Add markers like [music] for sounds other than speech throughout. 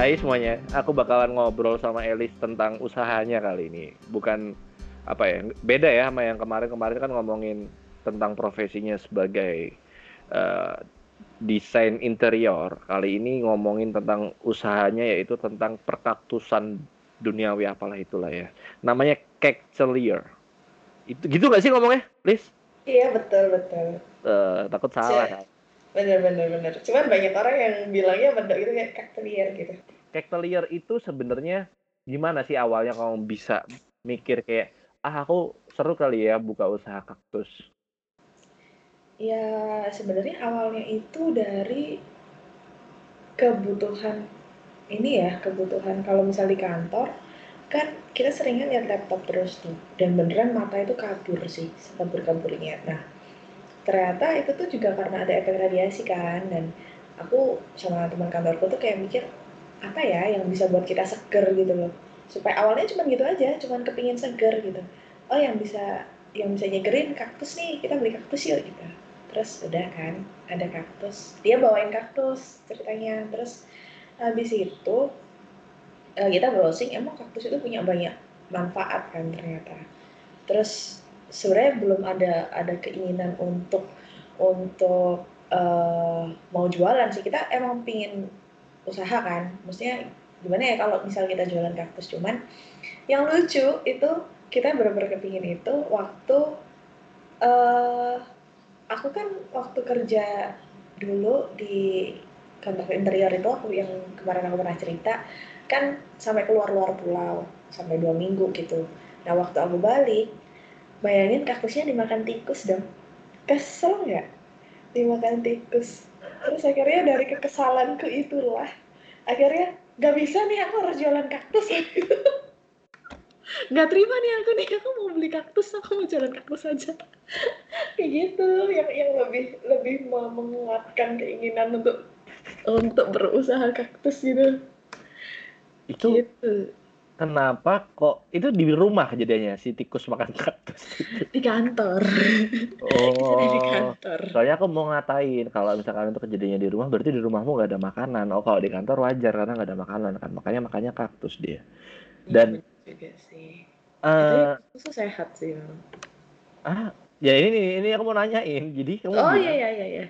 Hai semuanya, aku bakalan ngobrol sama Elis tentang usahanya kali ini. Bukan apa ya, beda ya sama yang kemarin-kemarin kan ngomongin tentang profesinya sebagai uh, desain interior. Kali ini ngomongin tentang usahanya yaitu tentang perkaktusan duniawi apalah itulah ya. Namanya cactelier. Itu gitu gak sih ngomongnya, Lis? Iya betul betul. Uh, takut salah. Bener bener bener. Cuman banyak orang yang bilangnya benda itu kayak cactelier gitu. Cactelier itu sebenarnya gimana sih awalnya kamu bisa mikir kayak ah aku seru kali ya buka usaha kaktus? Ya sebenarnya awalnya itu dari kebutuhan ini ya kebutuhan kalau misal di kantor kan kita seringnya lihat laptop terus tuh dan beneran mata itu kabur sih kabur-kaburnya. Nah ternyata itu tuh juga karena ada efek radiasi kan dan aku sama teman kantorku tuh kayak mikir apa ya yang bisa buat kita seger gitu loh? Supaya awalnya cuma gitu aja cuma kepingin seger gitu. Oh yang bisa yang bisa nyegerin kaktus nih kita beli kaktus yuk gitu. Terus udah kan ada kaktus. Dia bawain kaktus ceritanya. Terus habis itu uh, kita browsing emang kaktus itu punya banyak manfaat kan ternyata. Terus sebenarnya belum ada ada keinginan untuk untuk uh, mau jualan sih. Kita emang pingin usaha kan. Maksudnya gimana ya kalau misal kita jualan kaktus cuman yang lucu itu kita benar-benar kepingin itu waktu uh, aku kan waktu kerja dulu di kantor interior itu aku yang kemarin aku pernah cerita kan sampai keluar luar pulau sampai dua minggu gitu. Nah waktu aku balik bayangin kaktusnya dimakan tikus dong. Kesel nggak? Dimakan tikus. Terus akhirnya dari kekesalanku itulah akhirnya gak bisa nih aku harus jualan kaktus [laughs] nggak terima nih aku nih aku mau beli kaktus aku mau jualan kaktus aja. [laughs] Kayak gitu yang yang lebih lebih menguatkan keinginan untuk untuk berusaha kaktus gitu. Itu gitu kenapa kok itu di rumah jadinya si tikus makan kaktus? Di kantor. Oh [laughs] di kantor. soalnya aku mau ngatain kalau misalkan itu kejadiannya di rumah berarti di rumahmu gak ada makanan. Oh kalau di kantor wajar karena gak ada makanan kan. Makanya makanya kaktus dia. Dan ya, juga sih. Uh, itu sehat sih ah ya ini ini aku mau nanyain. Jadi kamu oh iya iya iya ya.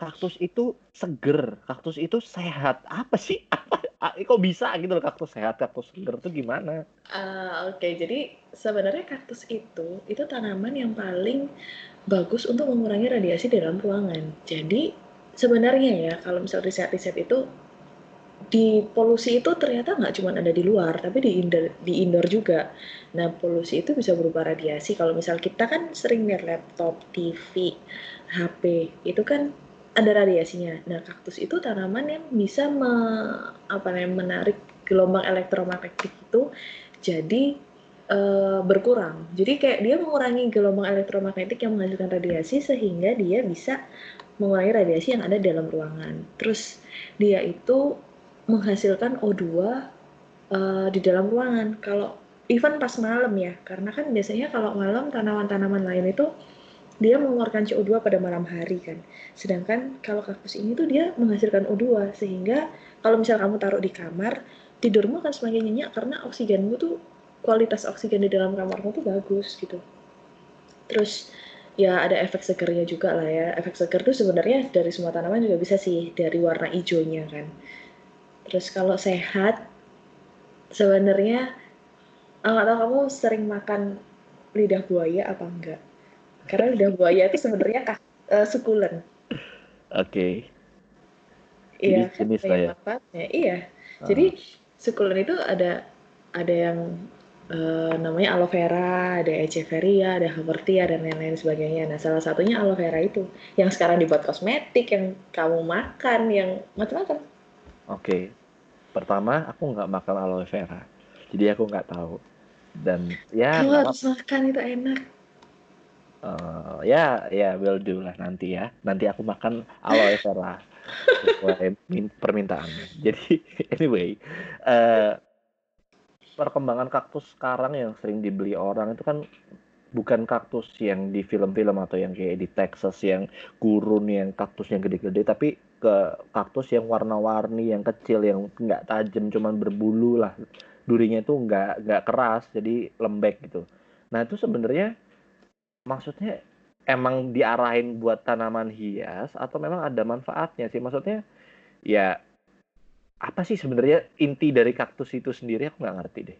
kaktus itu seger. Kaktus itu sehat. Apa sih? [laughs] Apa kok bisa gitu loh kaktus sehat kaktus segar tuh gimana? Uh, Oke okay. jadi sebenarnya kaktus itu itu tanaman yang paling bagus untuk mengurangi radiasi di dalam ruangan. Jadi sebenarnya ya kalau misal riset-riset itu di polusi itu ternyata nggak cuma ada di luar tapi di indoor di indoor juga. Nah polusi itu bisa berupa radiasi. Kalau misal kita kan sering lihat laptop, TV, HP itu kan ada radiasinya. Nah, kaktus itu tanaman yang bisa me, apa namanya menarik gelombang elektromagnetik itu jadi e, berkurang. Jadi kayak dia mengurangi gelombang elektromagnetik yang menghasilkan radiasi sehingga dia bisa mengurangi radiasi yang ada dalam ruangan. Terus dia itu menghasilkan O2 e, eh, di dalam ruangan. Kalau even pas malam ya, karena kan biasanya kalau malam tanaman-tanaman lain itu dia mengeluarkan CO2 pada malam hari kan. Sedangkan kalau kaktus ini tuh dia menghasilkan O2 sehingga kalau misal kamu taruh di kamar, tidurmu akan semakin nyenyak karena oksigenmu tuh kualitas oksigen di dalam kamarmu tuh bagus gitu. Terus ya ada efek segernya juga lah ya. Efek seger tuh sebenarnya dari semua tanaman juga bisa sih dari warna hijaunya kan. Terus kalau sehat sebenarnya nggak tahu kamu sering makan lidah buaya apa enggak? Karena lidah buaya itu sebenarnya uh, sukulen. Oke. Okay. Iya, kan jenis lah ya. Iya. Uh. Jadi sukulen itu ada ada yang uh, namanya aloe vera, ada echeveria, ada havertia dan lain-lain sebagainya. Nah, salah satunya aloe vera itu yang sekarang dibuat kosmetik, yang kamu makan, yang macam-macam. Oke. Okay. Pertama, aku nggak makan aloe vera. Jadi aku nggak tahu. Dan ya Kamu harus makan itu enak. Uh, ya, ya will do lah nanti ya. Nanti aku makan aloe vera sesuai permintaannya. Jadi [laughs] anyway, uh, perkembangan kaktus sekarang yang sering dibeli orang itu kan bukan kaktus yang di film-film atau yang kayak di Texas yang gurun yang kaktusnya gede-gede tapi ke kaktus yang warna-warni yang kecil yang nggak tajam cuman berbulu lah durinya itu nggak nggak keras jadi lembek gitu nah itu sebenarnya maksudnya emang diarahin buat tanaman hias atau memang ada manfaatnya sih? Maksudnya ya apa sih sebenarnya inti dari kaktus itu sendiri? Aku nggak ngerti deh.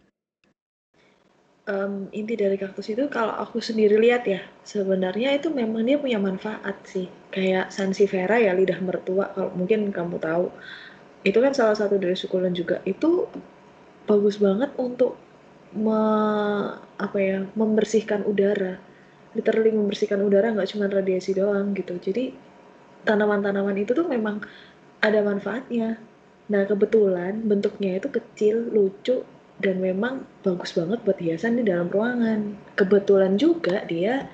Um, inti dari kaktus itu kalau aku sendiri lihat ya sebenarnya itu memang dia punya manfaat sih. Kayak sansevieria ya lidah mertua kalau mungkin kamu tahu. Itu kan salah satu dari sukulen juga. Itu bagus banget untuk me, apa ya membersihkan udara literally membersihkan udara nggak cuma radiasi doang gitu jadi tanaman-tanaman itu tuh memang ada manfaatnya nah kebetulan bentuknya itu kecil lucu dan memang bagus banget buat hiasan di dalam ruangan. Kebetulan juga dia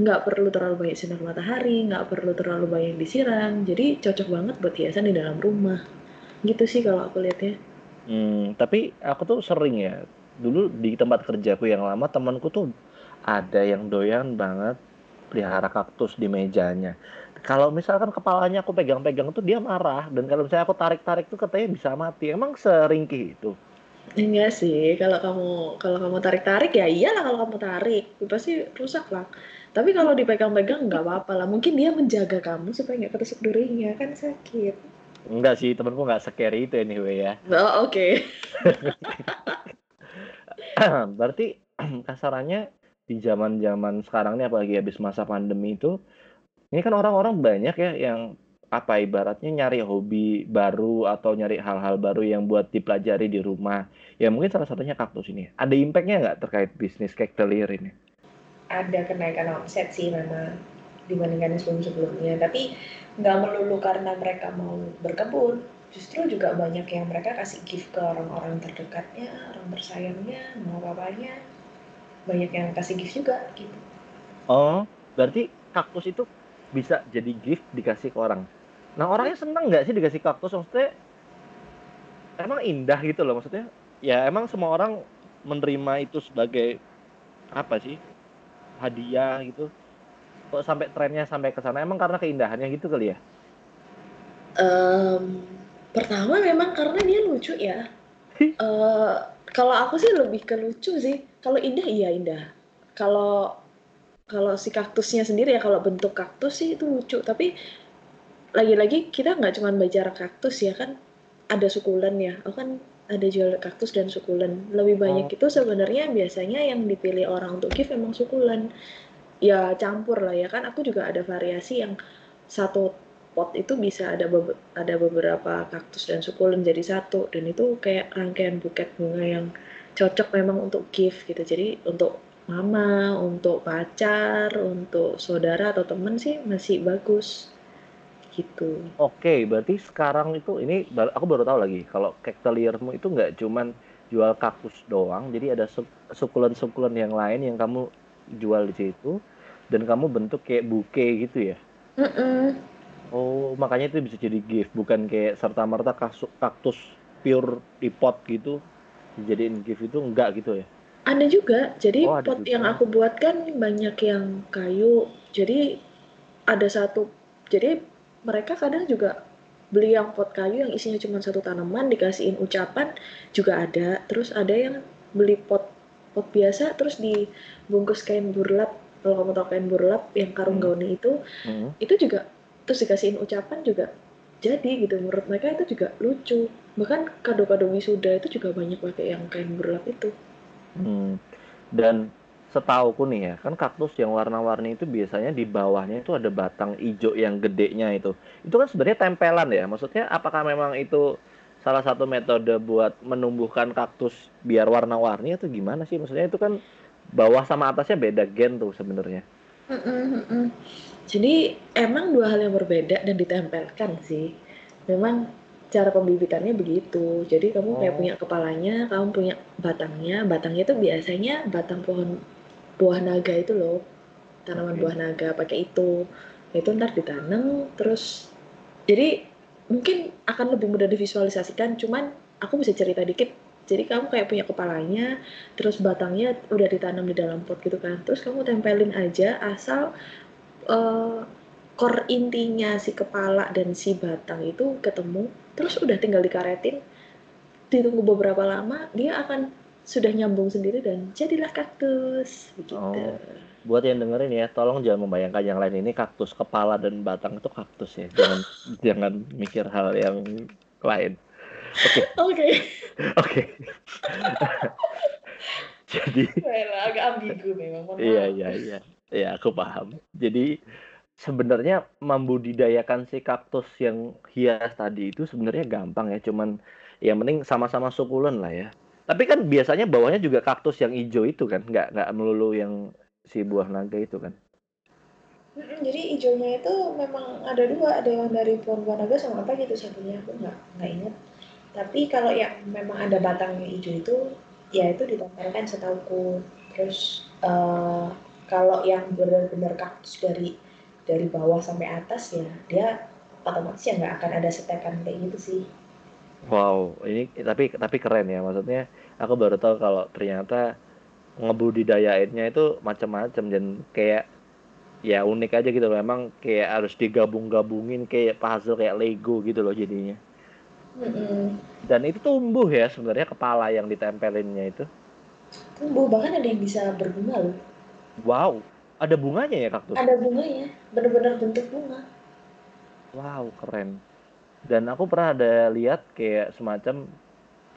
nggak perlu terlalu banyak sinar matahari, nggak perlu terlalu banyak disiram, jadi cocok banget buat hiasan di dalam rumah. Gitu sih kalau aku lihatnya. Hmm, tapi aku tuh sering ya, dulu di tempat kerjaku yang lama temanku tuh ada yang doyan banget pelihara kaktus di mejanya. Kalau misalkan kepalanya aku pegang-pegang tuh dia marah dan kalau misalnya aku tarik-tarik tuh katanya bisa mati. Emang seringkih itu? Enggak sih, kalau kamu kalau kamu tarik-tarik ya iyalah kalau kamu tarik, pasti rusak lah. Tapi kalau dipegang-pegang nggak apa-apa lah. Mungkin dia menjaga kamu supaya nggak ketusuk durinya, kan sakit. Enggak sih, temenku nggak scary itu anyway ya. Oh, oke. Okay. [laughs] Berarti [clears throat] kasarannya di zaman-zaman sekarang nih apalagi habis masa pandemi itu, ini kan orang-orang banyak ya yang apa ibaratnya nyari hobi baru atau nyari hal-hal baru yang buat dipelajari di rumah. Ya mungkin salah satunya kaktus ini. Ada impactnya nggak terkait bisnis cactelier ini? Ada kenaikan omset sih memang dibandingkan sebelum-sebelumnya. Tapi nggak melulu karena mereka mau berkebun. Justru juga banyak yang mereka kasih gift ke orang-orang terdekatnya, orang tersayangnya, mau papanya. Banyak yang kasih gift juga gitu. Oh, berarti kaktus itu bisa jadi gift dikasih ke orang? Nah orangnya seneng nggak sih dikasih kaktus? Maksudnya emang indah gitu loh maksudnya. Ya emang semua orang menerima itu sebagai apa sih hadiah gitu. Kok sampai trennya sampai ke sana emang karena keindahannya gitu kali ya? Um, pertama memang karena dia lucu ya. uh, kalau aku sih lebih ke lucu sih. Kalau indah iya indah. Kalau kalau si kaktusnya sendiri ya kalau bentuk kaktus sih itu lucu tapi lagi-lagi kita nggak cuma bicara kaktus ya kan ada sukulen ya aku kan ada jual kaktus dan sukulen lebih banyak oh. itu sebenarnya biasanya yang dipilih orang untuk gift memang sukulen ya campur lah ya kan aku juga ada variasi yang satu pot itu bisa ada be ada beberapa kaktus dan sukulen jadi satu dan itu kayak rangkaian buket bunga yang cocok memang untuk gift gitu jadi untuk mama untuk pacar untuk saudara atau temen sih masih bagus gitu. Oke, berarti sekarang itu ini aku baru tahu lagi kalau cacteliermu itu nggak cuman jual kaktus doang, jadi ada sukulen-sukulen yang lain yang kamu jual di situ dan kamu bentuk kayak bouquet gitu ya. Mm -mm. Oh, makanya itu bisa jadi gift, bukan kayak serta merta kaktus pure di pot gitu dijadiin gift itu enggak gitu ya? Ada juga. Jadi oh, pot juga. yang aku buat kan banyak yang kayu. Jadi ada satu jadi mereka kadang juga beli yang pot kayu yang isinya cuma satu tanaman dikasihin ucapan juga ada terus ada yang beli pot pot biasa terus dibungkus kain burlap kalau kamu tahu kain burlap yang karung hmm. gauni itu hmm. itu juga terus dikasihin ucapan juga jadi gitu menurut mereka itu juga lucu bahkan kado-kado wisuda itu juga banyak pakai yang kain burlap itu hmm. dan setauku nih ya, kan kaktus yang warna-warni itu biasanya di bawahnya itu ada batang hijau yang gedenya itu. Itu kan sebenarnya tempelan ya. Maksudnya apakah memang itu salah satu metode buat menumbuhkan kaktus biar warna-warni atau gimana sih? Maksudnya itu kan bawah sama atasnya beda gen tuh sebenarnya. Jadi emang dua hal yang berbeda dan ditempelkan sih. Memang cara pembibitannya begitu. Jadi kamu kayak oh. punya kepalanya, kamu punya batangnya. Batangnya itu biasanya batang pohon buah naga itu loh tanaman okay. buah naga pakai itu itu ntar ditanam terus jadi mungkin akan lebih mudah divisualisasikan cuman aku bisa cerita dikit Jadi kamu kayak punya kepalanya, terus batangnya udah ditanam di dalam pot gitu kan. Terus kamu tempelin aja asal uh, core intinya si kepala dan si batang itu ketemu, terus udah tinggal dikaretin. Ditunggu beberapa lama, dia akan sudah nyambung sendiri dan jadilah kaktus begitu. Oh buat yang dengerin ya, tolong jangan membayangkan yang lain ini kaktus kepala dan batang itu kaktus ya. Jangan [laughs] jangan mikir hal yang lain. Oke. Oke. Oke. [laughs] Jadi agak ambigu memang. Iya, iya, iya. Iya, aku paham. Jadi sebenarnya membudidayakan si kaktus yang hias tadi itu sebenarnya gampang ya, cuman yang penting sama-sama sukulen lah ya. Tapi kan biasanya bawahnya juga kaktus yang hijau itu kan, nggak nggak melulu yang si buah naga itu kan? jadi hijaunya itu memang ada dua, ada yang dari pohon buah naga sama apa gitu satunya aku nggak nggak inget. Tapi kalau yang memang ada batangnya hijau itu, ya itu ditempelkan setauku. Terus uh, kalau yang benar-benar kaktus dari dari bawah sampai atas ya dia otomatis ya nggak akan ada setekan kayak gitu sih. Wow, ini tapi tapi keren ya maksudnya. Aku baru tahu kalau ternyata ngebudidayainnya itu macam-macam dan kayak ya unik aja gitu loh. Emang kayak harus digabung-gabungin kayak puzzle kayak Lego gitu loh jadinya. Dan itu tumbuh ya sebenarnya kepala yang ditempelinnya itu. Tumbuh bahkan ada yang bisa berbunga loh. Wow, ada bunganya ya kaktus? Ada bunganya, benar-benar bentuk bunga. Wow, keren. Dan aku pernah ada lihat kayak semacam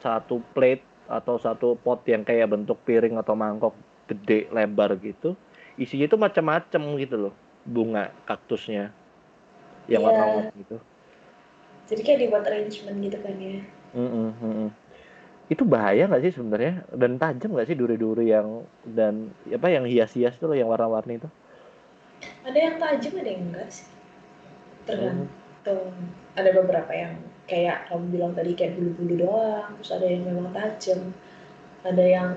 satu plate atau satu pot yang kayak bentuk piring atau mangkok gede lebar gitu isinya itu macam-macam gitu loh bunga kaktusnya yang yeah. warna-warni gitu jadi kayak dibuat arrangement gitu kan ya. Mm -mm, itu bahaya nggak sih sebenarnya? Dan tajam nggak sih duri-duri yang dan apa yang hias-hias itu loh yang warna-warni itu? Ada yang tajam ada yang enggak sih? Tergantung. Hmm. ada beberapa yang kayak kamu bilang tadi kayak bulu-bulu doang terus ada yang memang tajam. Ada yang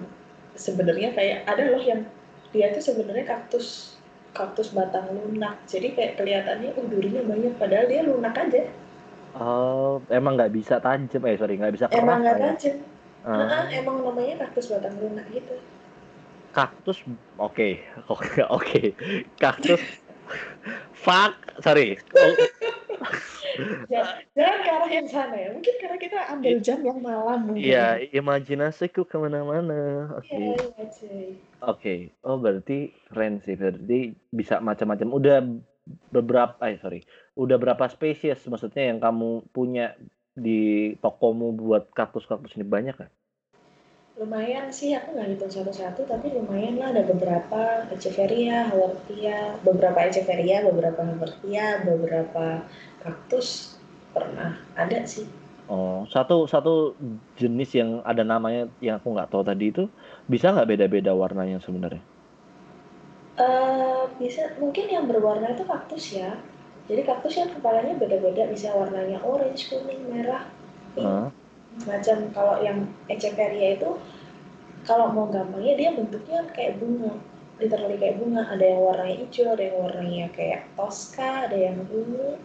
sebenarnya kayak ada loh yang dia tuh sebenarnya kaktus kaktus batang lunak. Jadi kayak kelihatannya uh durinya banyak padahal dia lunak aja oh emang nggak bisa tajam eh sorry nggak bisa keras emang nggak ya? tajam uh. Uh, emang namanya kaktus batang lunak gitu kaktus oke okay. oke okay, oke okay. kaktus fuck sorry [laughs] jangan ke arah yang sana ya mungkin karena kita ambil jam yang malam mungkin iya imajinasiku ke mana-mana oke okay. ya, oke okay. oh berarti keren sih berarti bisa macam-macam udah beberapa eh sorry udah berapa spesies maksudnya yang kamu punya di tokomu buat kaktus-kaktus ini banyak kan? lumayan sih aku nggak hitung satu-satu tapi lumayan lah ada beberapa Echeveria, Haworthia, beberapa Echeveria, beberapa Haworthia, beberapa kaktus pernah ada sih. Oh, satu satu jenis yang ada namanya yang aku nggak tahu tadi itu bisa nggak beda-beda warnanya sebenarnya? Uh, bisa mungkin yang berwarna itu kaktus ya. Jadi kaktus yang kepalanya beda-beda bisa warnanya orange, kuning, merah. Uh macam kalau yang Echeveria itu kalau mau gampangnya dia bentuknya kayak bunga. Literally kayak bunga. Ada yang warnanya hijau ada yang warnanya kayak tosca ada yang ungu.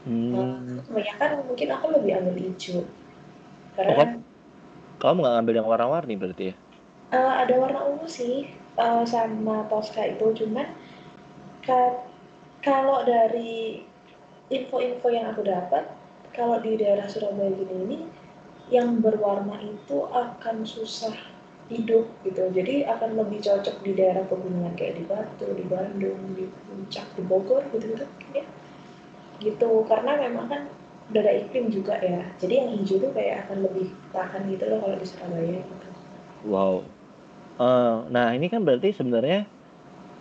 Hmm. nah, kebanyakan mungkin aku lebih ambil hijau. Karena oh, kamu nggak ngambil yang warna-warni berarti ya? Uh, ada warna ungu sih uh, sama tosca itu. Cuman kalau dari info-info yang aku dapat kalau di daerah Surabaya gini ini yang berwarna itu akan susah hidup gitu. Jadi akan lebih cocok di daerah pegunungan kayak di Batu di Bandung di Puncak di Bogor gitu gitu ya. Gitu karena memang kan udah ada iklim juga ya. Jadi yang hijau tuh kayak akan lebih tahan gitu loh kalau di Surabaya gitu. Wow. Uh, nah ini kan berarti sebenarnya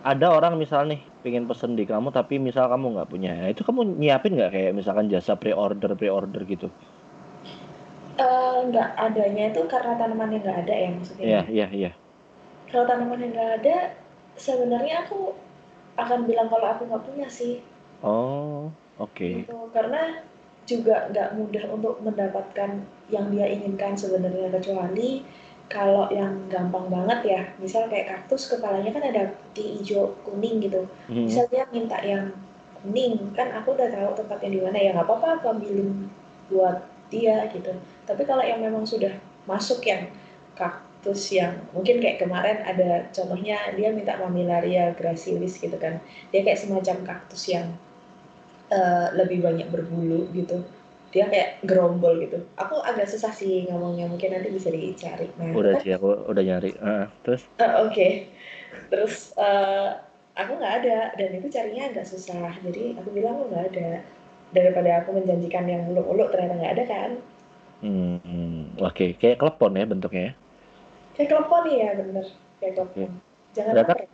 ada orang misal nih pengen pesen di kamu tapi misal kamu nggak punya itu kamu nyiapin nggak kayak misalkan jasa pre-order pre-order gitu Eh, nggak adanya itu karena tanamannya nggak ada ya maksudnya? Iya, iya, iya. Kalau tanamannya nggak ada, sebenarnya aku akan bilang kalau aku nggak punya sih. Oh, oke. Okay. Gitu. Karena juga nggak mudah untuk mendapatkan yang dia inginkan sebenarnya kecuali kalau yang gampang banget ya, misal kayak kaktus kepalanya kan ada putih, hijau, kuning gitu. Hmm. Misal dia minta yang kuning, kan aku udah tahu tempatnya di mana ya nggak apa-apa aku ambilin buat dia gitu. Tapi kalau yang memang sudah masuk yang kaktus yang mungkin kayak kemarin ada contohnya dia minta mamilaria gracilis gitu kan dia kayak semacam kaktus yang uh, lebih banyak berbulu gitu dia kayak gerombol gitu. Aku agak susah sih ngomongnya, mungkin nanti bisa dicari. Nah, udah sih, aku udah nyari. Uh, terus? Uh, Oke, okay. terus uh, aku nggak ada dan itu carinya agak susah. Jadi aku bilang aku nggak ada daripada aku menjanjikan yang muluk-muluk ternyata nggak ada kan. Hmm, oke, okay. kayak klepon ya bentuknya ya? Kayak klepon ya bener, kayak klepon. Jangan apa ya?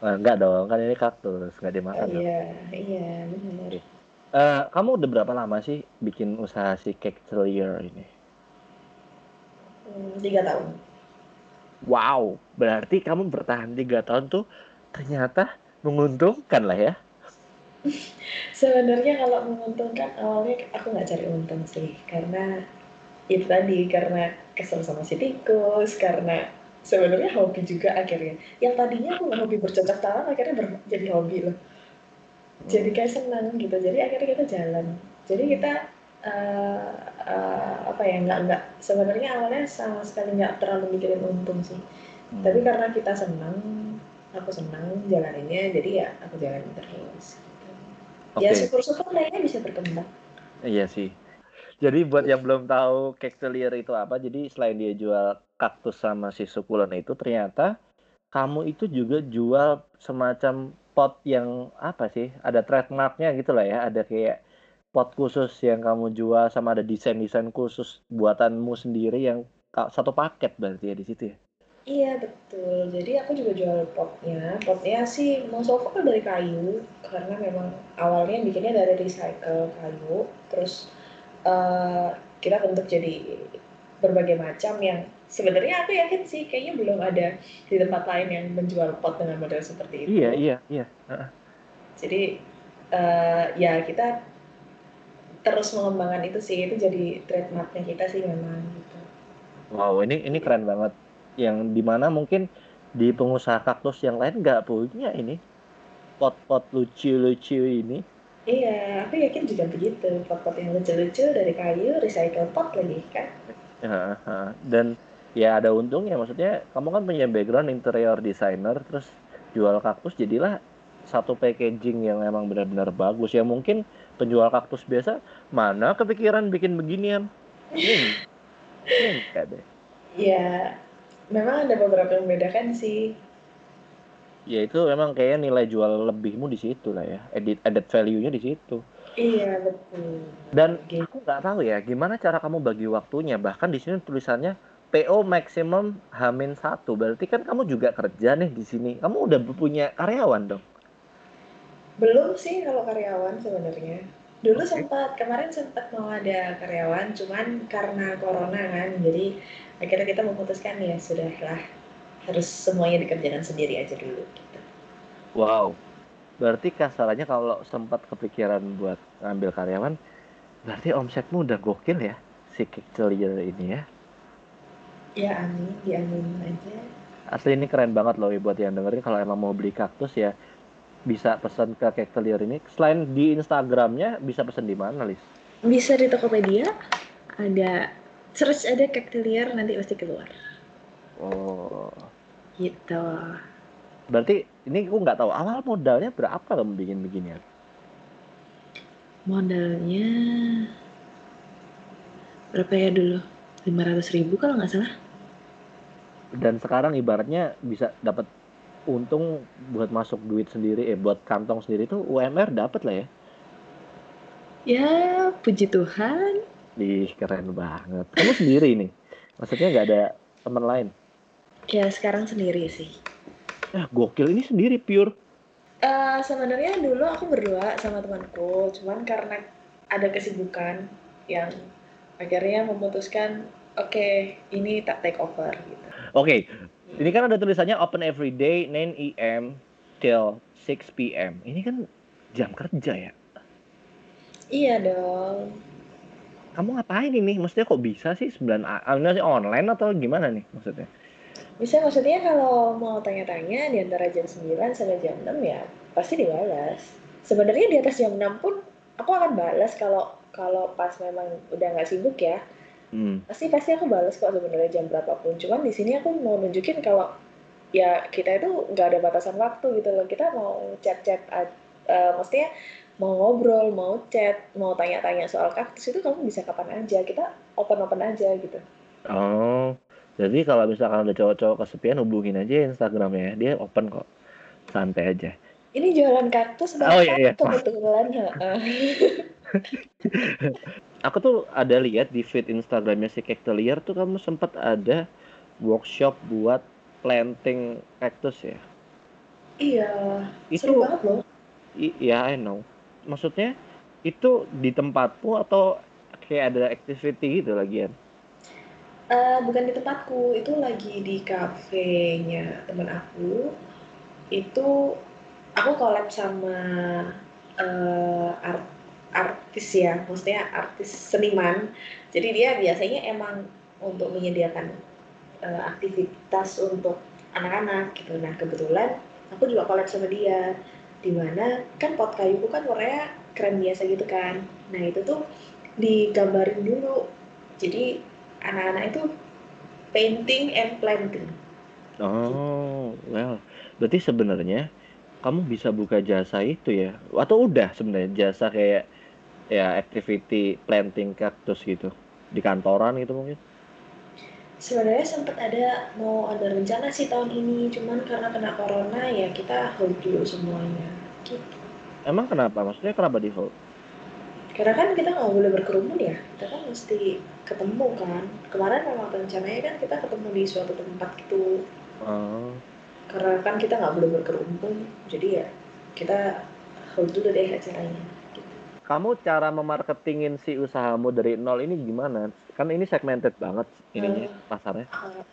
enggak dong, kan ini kaktus, nggak dimakan. Oh, iya, iya benar. Uh, kamu udah berapa lama sih bikin usaha si cake Trillier ini? Hmm, tiga tahun. Wow, berarti kamu bertahan tiga tahun tuh ternyata menguntungkan lah ya? [laughs] Sebenarnya kalau menguntungkan awalnya aku nggak cari untung sih, karena itu tadi karena kesel sama si tikus, karena sebenarnya hobi juga akhirnya. Yang tadinya aku nggak hobi bercocok tanam akhirnya ber jadi hobi loh jadi kayak senang gitu jadi akhirnya kita jalan jadi kita uh, uh, apa ya nggak nggak sebenarnya awalnya sama sekali nggak terlalu mikirin untung sih hmm. tapi karena kita senang aku senang jalaninnya jadi ya aku jalanin terus gitu. okay. ya syukur-syukur lainnya bisa berkembang iya sih jadi buat yang belum tahu cactelier itu apa jadi selain dia jual kaktus sama si sukulon itu ternyata kamu itu juga jual semacam pot yang apa sih ada trademarknya gitu lah ya ada kayak pot khusus yang kamu jual sama ada desain-desain khusus buatanmu sendiri yang satu paket berarti ya di situ ya Iya betul. Jadi aku juga jual potnya. Potnya sih of all dari kayu karena memang awalnya bikinnya dari recycle kayu. Terus uh, kita bentuk jadi berbagai macam yang sebenarnya aku yakin sih kayaknya belum ada di tempat lain yang menjual pot dengan model seperti itu. Iya iya iya. Jadi uh, ya kita terus mengembangkan itu sih itu jadi trademarknya kita sih memang gitu. Wow ini ini keren banget yang di mana mungkin di pengusaha kaktus yang lain nggak punya ini pot-pot lucu-lucu ini. Iya, aku yakin juga begitu. Pot-pot yang lucu-lucu dari kayu, recycle pot lagi kan. Ya, dan ya ada untungnya maksudnya kamu kan punya background interior designer terus jual kaktus jadilah satu packaging yang emang benar-benar bagus. Ya mungkin penjual kaktus biasa mana kepikiran bikin beginian? Ini ini deh. Ya memang ada beberapa yang membedakan sih. Ya itu memang kayaknya nilai jual lebihmu di situ lah ya. Edit added value-nya di situ iya betul. Dan aku nggak tahu ya gimana cara kamu bagi waktunya? Bahkan di sini tulisannya PO maksimum Hamin satu. Berarti kan kamu juga kerja nih di sini. Kamu udah punya karyawan dong? Belum sih kalau karyawan sebenarnya. Dulu okay. sempat kemarin sempat mau ada karyawan cuman karena corona kan. Jadi akhirnya kita memutuskan ya sudahlah harus semuanya dikerjakan sendiri aja dulu gitu. wow berarti kasarannya kalau sempat kepikiran buat ngambil karyawan berarti omsetmu udah gokil ya si kecil ini ya Ya amin, diamin aja. Asli ini keren banget loh buat yang dengerin kalau emang mau beli kaktus ya bisa pesan ke Cactelier ini. Selain di Instagramnya bisa pesan di mana, Lis? Bisa di Tokopedia. Ada search ada Cactelier nanti pasti keluar. Oh. Gitu. Berarti ini aku nggak tahu awal modalnya berapa kamu bikin beginian? Modalnya berapa ya dulu? 500 ribu kalau nggak salah dan sekarang ibaratnya bisa dapat untung buat masuk duit sendiri eh buat kantong sendiri tuh UMR dapat lah ya ya puji Tuhan Ih, keren banget. Kamu sendiri nih? Maksudnya nggak ada teman lain? Ya, sekarang sendiri sih. Ya, gokil. Ini sendiri, pure. Uh, sebenarnya dulu aku berdua sama temanku, cuman karena ada kesibukan yang akhirnya memutuskan oke okay, ini tak take over gitu. Oke, okay. ini kan ada tulisannya open every day 9 am till 6 pm. Ini kan jam kerja ya? Iya dong. Kamu ngapain ini? Maksudnya kok bisa sih 9 AM sih online atau gimana nih maksudnya? Bisa maksudnya kalau mau tanya-tanya di antara jam 9 sampai jam 6 ya pasti dibalas. Sebenarnya di atas jam 6 pun aku akan balas kalau kalau pas memang udah nggak sibuk ya. Hmm. pasti pasti aku balas kok sebenarnya jam berapapun. Cuman di sini aku mau nunjukin kalau ya kita itu nggak ada batasan waktu gitu loh. Kita mau chat-chat uh, maksudnya mau ngobrol mau chat mau tanya-tanya soal kaktus itu kamu bisa kapan aja. Kita open-open aja gitu. Oh jadi kalau misalkan ada cowok-cowok kesepian hubungin aja Instagramnya dia open kok santai aja ini jualan kaktus oh iya iya kebetulan [laughs] aku tuh ada lihat di feed Instagramnya si Cactelier tuh kamu sempat ada workshop buat planting cactus ya? Iya. Itu seru banget loh. Iya, I know. Maksudnya itu di tempatmu atau kayak ada activity gitu lagi ya? Uh, bukan di tempatku, itu lagi di kafenya teman aku. Itu aku collab sama uh, art artis ya, maksudnya artis seniman. Jadi dia biasanya emang untuk menyediakan uh, aktivitas untuk anak-anak gitu. Nah kebetulan aku juga collab sama dia, di mana kan pot kayuku kan warnanya keren biasa gitu kan. Nah itu tuh digambarin dulu. Jadi anak-anak itu painting and planting. Oh, well, berarti sebenarnya kamu bisa buka jasa itu ya? Atau udah sebenarnya jasa kayak ya activity planting cactus gitu di kantoran gitu mungkin? Sebenarnya sempat ada mau ada rencana sih tahun ini, cuman karena kena corona ya kita hold dulu semuanya. Gitu. Emang kenapa? Maksudnya kenapa di hold? Karena kan kita nggak boleh berkerumun ya, kita kan mesti ketemu kan. Kemarin memang rencananya kan kita ketemu di suatu tempat gitu. Oh. Karena kan kita nggak boleh berkerumun, jadi ya kita hold dulu deh acaranya. Gitu. Kamu cara memarketingin si usahamu dari nol ini gimana? kan ini segmented banget ininya uh, pasarnya uh,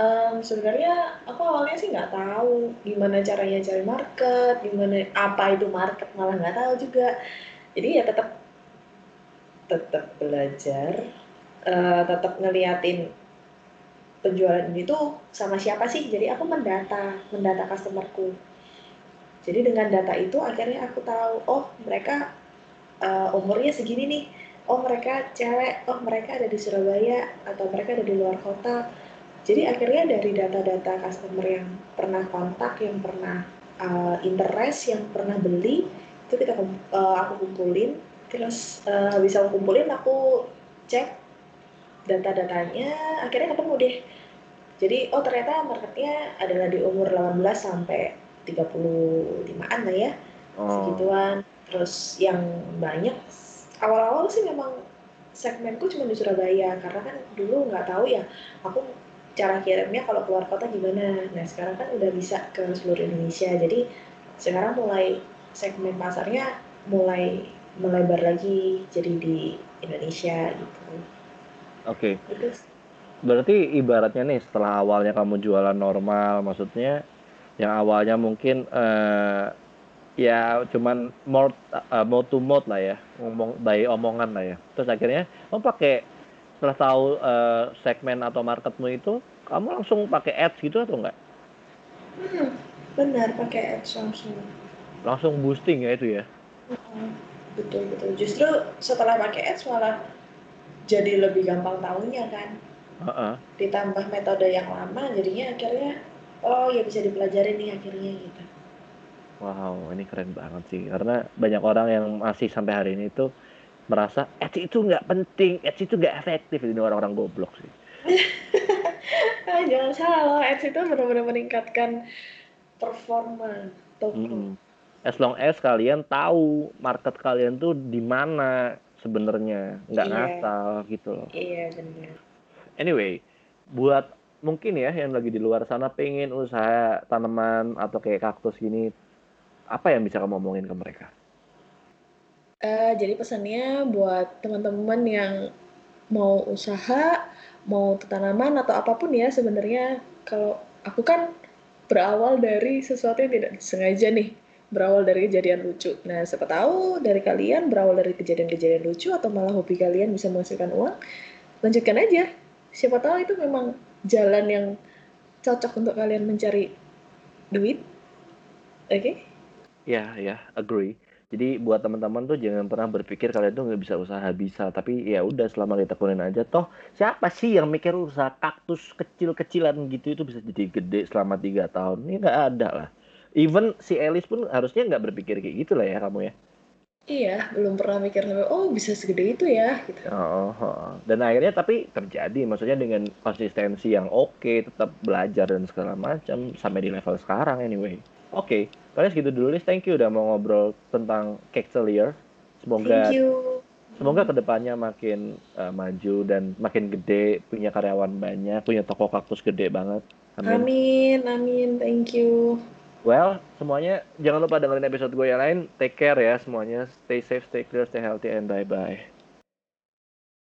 um, sebenarnya aku awalnya sih nggak tahu gimana caranya cari market gimana apa itu market malah nggak tahu juga jadi ya tetap tetap belajar uh, tetap ngeliatin penjualan itu sama siapa sih. Jadi aku mendata mendata customerku. Jadi dengan data itu akhirnya aku tahu oh mereka uh, umurnya segini nih. Oh mereka cewek, oh mereka ada di Surabaya atau mereka ada di luar kota. Jadi akhirnya dari data-data customer yang pernah kontak, yang pernah uh, interest, yang pernah beli, itu kita uh, aku kumpulin. Terus uh, bisa aku kumpulin, aku cek data-datanya, akhirnya ketemu deh. Jadi oh ternyata marketnya adalah di umur 18 sampai 35-an lah ya, oh. segituan. Terus yang banyak awal-awal sih memang segmenku cuma di Surabaya karena kan dulu nggak tahu ya aku cara kirimnya kalau keluar kota gimana nah sekarang kan udah bisa ke seluruh Indonesia jadi sekarang mulai segmen pasarnya mulai melebar lagi jadi di Indonesia gitu. Oke. Okay. berarti ibaratnya nih setelah awalnya kamu jualan normal maksudnya yang awalnya mungkin uh, ya cuman mode uh, mode to mode lah ya ngomong dari omongan lah ya. Terus akhirnya kamu pakai setelah tahu uh, segmen atau marketmu itu kamu langsung pakai ads gitu atau enggak? Hmm, benar pakai ads langsung langsung boosting ya itu ya betul betul justru setelah pakai ads malah jadi lebih gampang tahunya kan uh -uh. ditambah metode yang lama jadinya akhirnya oh ya bisa dipelajari nih akhirnya gitu Wow, ini keren banget sih. Karena banyak orang yang masih sampai hari ini tuh merasa ads itu nggak penting, ads itu nggak efektif. Ini orang-orang goblok sih. [laughs] jangan salah loh, ads itu benar-benar meningkatkan performa toko. Hmm. As long as kalian tahu market kalian tuh di mana sebenarnya, nggak yeah. ngasal gitu loh. Iya yeah, benar. Anyway, buat mungkin ya yang lagi di luar sana pengen usaha tanaman atau kayak kaktus gini apa yang bisa kamu omongin ke mereka? Uh, jadi pesannya buat teman-teman yang mau usaha, mau tanaman atau apa pun ya sebenarnya kalau aku kan berawal dari sesuatu yang tidak disengaja nih, berawal dari kejadian lucu. Nah, siapa tahu dari kalian berawal dari kejadian-kejadian lucu atau malah hobi kalian bisa menghasilkan uang, lanjutkan aja. Siapa tahu itu memang jalan yang cocok untuk kalian mencari duit. Oke? Okay? Ya, ya, agree. Jadi buat teman-teman tuh jangan pernah berpikir kalian tuh nggak bisa usaha bisa, tapi ya udah selama kita kunin aja. Toh siapa sih yang mikir usaha kaktus kecil-kecilan gitu itu bisa jadi gede selama tiga tahun? Ini nggak ada lah. Even si Elis pun harusnya nggak berpikir kayak gitu lah ya kamu ya. Iya, belum pernah mikir sampai oh bisa segede itu ya gitu. Oh, oh. dan akhirnya tapi terjadi, maksudnya dengan konsistensi yang oke, tetap belajar dan segala macam sampai di level sekarang anyway. Oke, okay. paling segitu dulu nih. Thank you udah mau ngobrol tentang Cakeselier. Semoga Thank you. semoga ke depannya makin uh, maju dan makin gede, punya karyawan banyak, punya toko kaktus gede banget. Amin. Amin, amin. Thank you. Well, semuanya jangan lupa dengerin episode gue yang lain. Take care ya semuanya. Stay safe, stay clear, stay healthy, and bye-bye.